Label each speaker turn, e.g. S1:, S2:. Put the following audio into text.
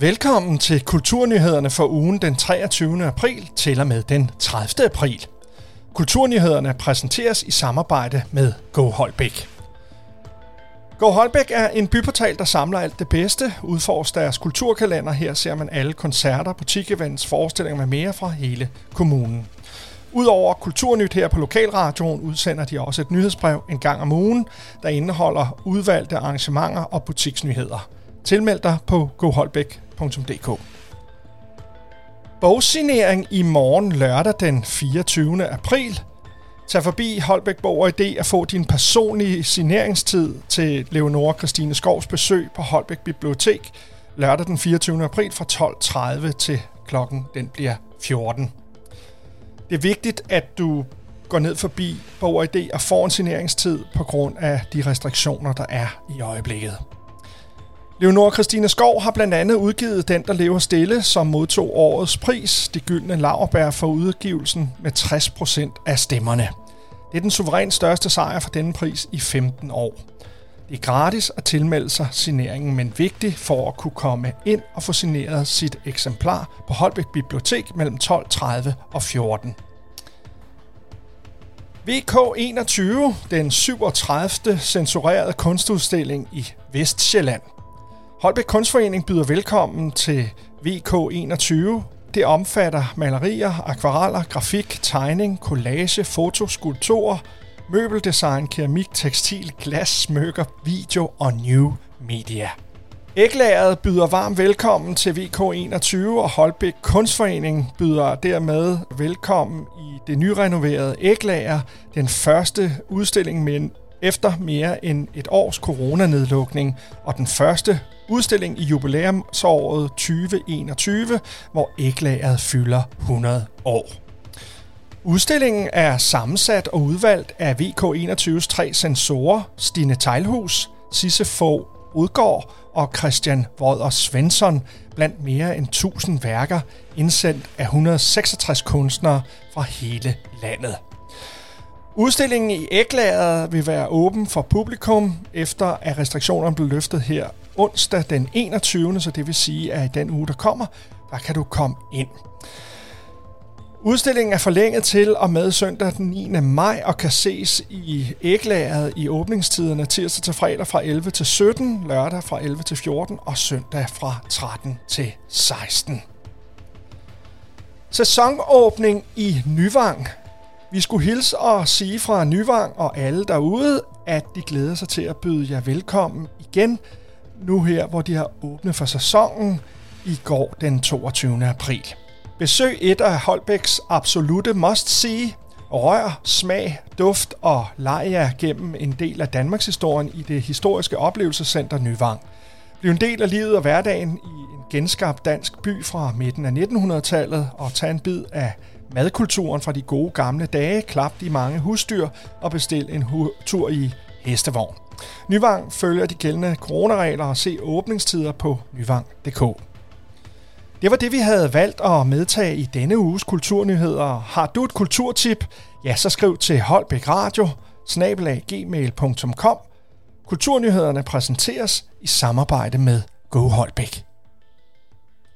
S1: Velkommen til Kulturnyhederne for ugen den 23. april til og med den 30. april. Kulturnyhederne præsenteres i samarbejde med Go Holbæk. Go Holbæk er en byportal, der samler alt det bedste. Udforsk deres kulturkalender. Her ser man alle koncerter, butikevents, forestillinger med mere fra hele kommunen. Udover Kulturnyt her på Lokalradioen udsender de også et nyhedsbrev en gang om ugen, der indeholder udvalgte arrangementer og butiksnyheder. Tilmeld dig på goholbæk.dk. Bogsignering i morgen lørdag den 24. april. Tag forbi Holbæk Borg og Idé at få din personlige signeringstid til Leonora Christine Skovs besøg på Holbæk Bibliotek lørdag den 24. april fra 12.30 til klokken den bliver 14. Det er vigtigt, at du går ned forbi Borg og Idé og får en signeringstid på grund af de restriktioner, der er i øjeblikket. Leonor Christine Skov har blandt andet udgivet Den, der lever stille, som modtog årets pris, det gyldne laverbær for udgivelsen med 60% af stemmerne. Det er den suverænt største sejr for denne pris i 15 år. Det er gratis at tilmelde sig signeringen, men vigtigt for at kunne komme ind og få signeret sit eksemplar på Holbæk Bibliotek mellem 12.30 og 14. VK21, den 37. censurerede kunstudstilling i Vestjylland. Holbæk Kunstforening byder velkommen til VK21. Det omfatter malerier, akvareller, grafik, tegning, collage, foto, skulpturer, møbeldesign, keramik, tekstil, glas, smykker, video og new media. Æglæret byder varmt velkommen til VK21, og Holbæk Kunstforening byder dermed velkommen i det nyrenoverede Æglager, den første udstilling med efter mere end et års coronanedlukning, og den første udstilling i jubilæumsåret 2021, hvor æglageret fylder 100 år. Udstillingen er sammensat og udvalgt af VK21's tre sensorer, Stine Tejlhus, Sisse Fogh Udgaard og Christian Vodder Svensson blandt mere end 1000 værker indsendt af 166 kunstnere fra hele landet. Udstillingen i Æglæret vil være åben for publikum, efter at restriktionerne blev løftet her onsdag den 21. Så det vil sige, at i den uge, der kommer, der kan du komme ind. Udstillingen er forlænget til og med søndag den 9. maj og kan ses i æglæret i åbningstiderne tirsdag til fredag fra 11 til 17, lørdag fra 11 til 14 og søndag fra 13 til 16. Sæsonåbning i Nyvang. Vi skulle hilse og sige fra Nyvang og alle derude, at de glæder sig til at byde jer velkommen igen, nu her, hvor de har åbnet for sæsonen i går den 22. april. Besøg et af Holbæks absolute must-see. Rør, smag, duft og leg jer gennem en del af Danmarks historien i det historiske oplevelsescenter Nyvang. Bliv en del af livet og hverdagen i en genskabt dansk by fra midten af 1900-tallet og tag en bid af madkulturen fra de gode gamle dage, klap de mange husdyr og bestil en hu- tur i hestevogn. Nyvang følger de gældende coronaregler og se åbningstider på nyvang.dk. Det var det, vi havde valgt at medtage i denne uges kulturnyheder. Har du et kulturtip? Ja, så skriv til Holbæk Radio, snabelaggmail.com. Kulturnyhederne præsenteres i samarbejde med Go Holbæk.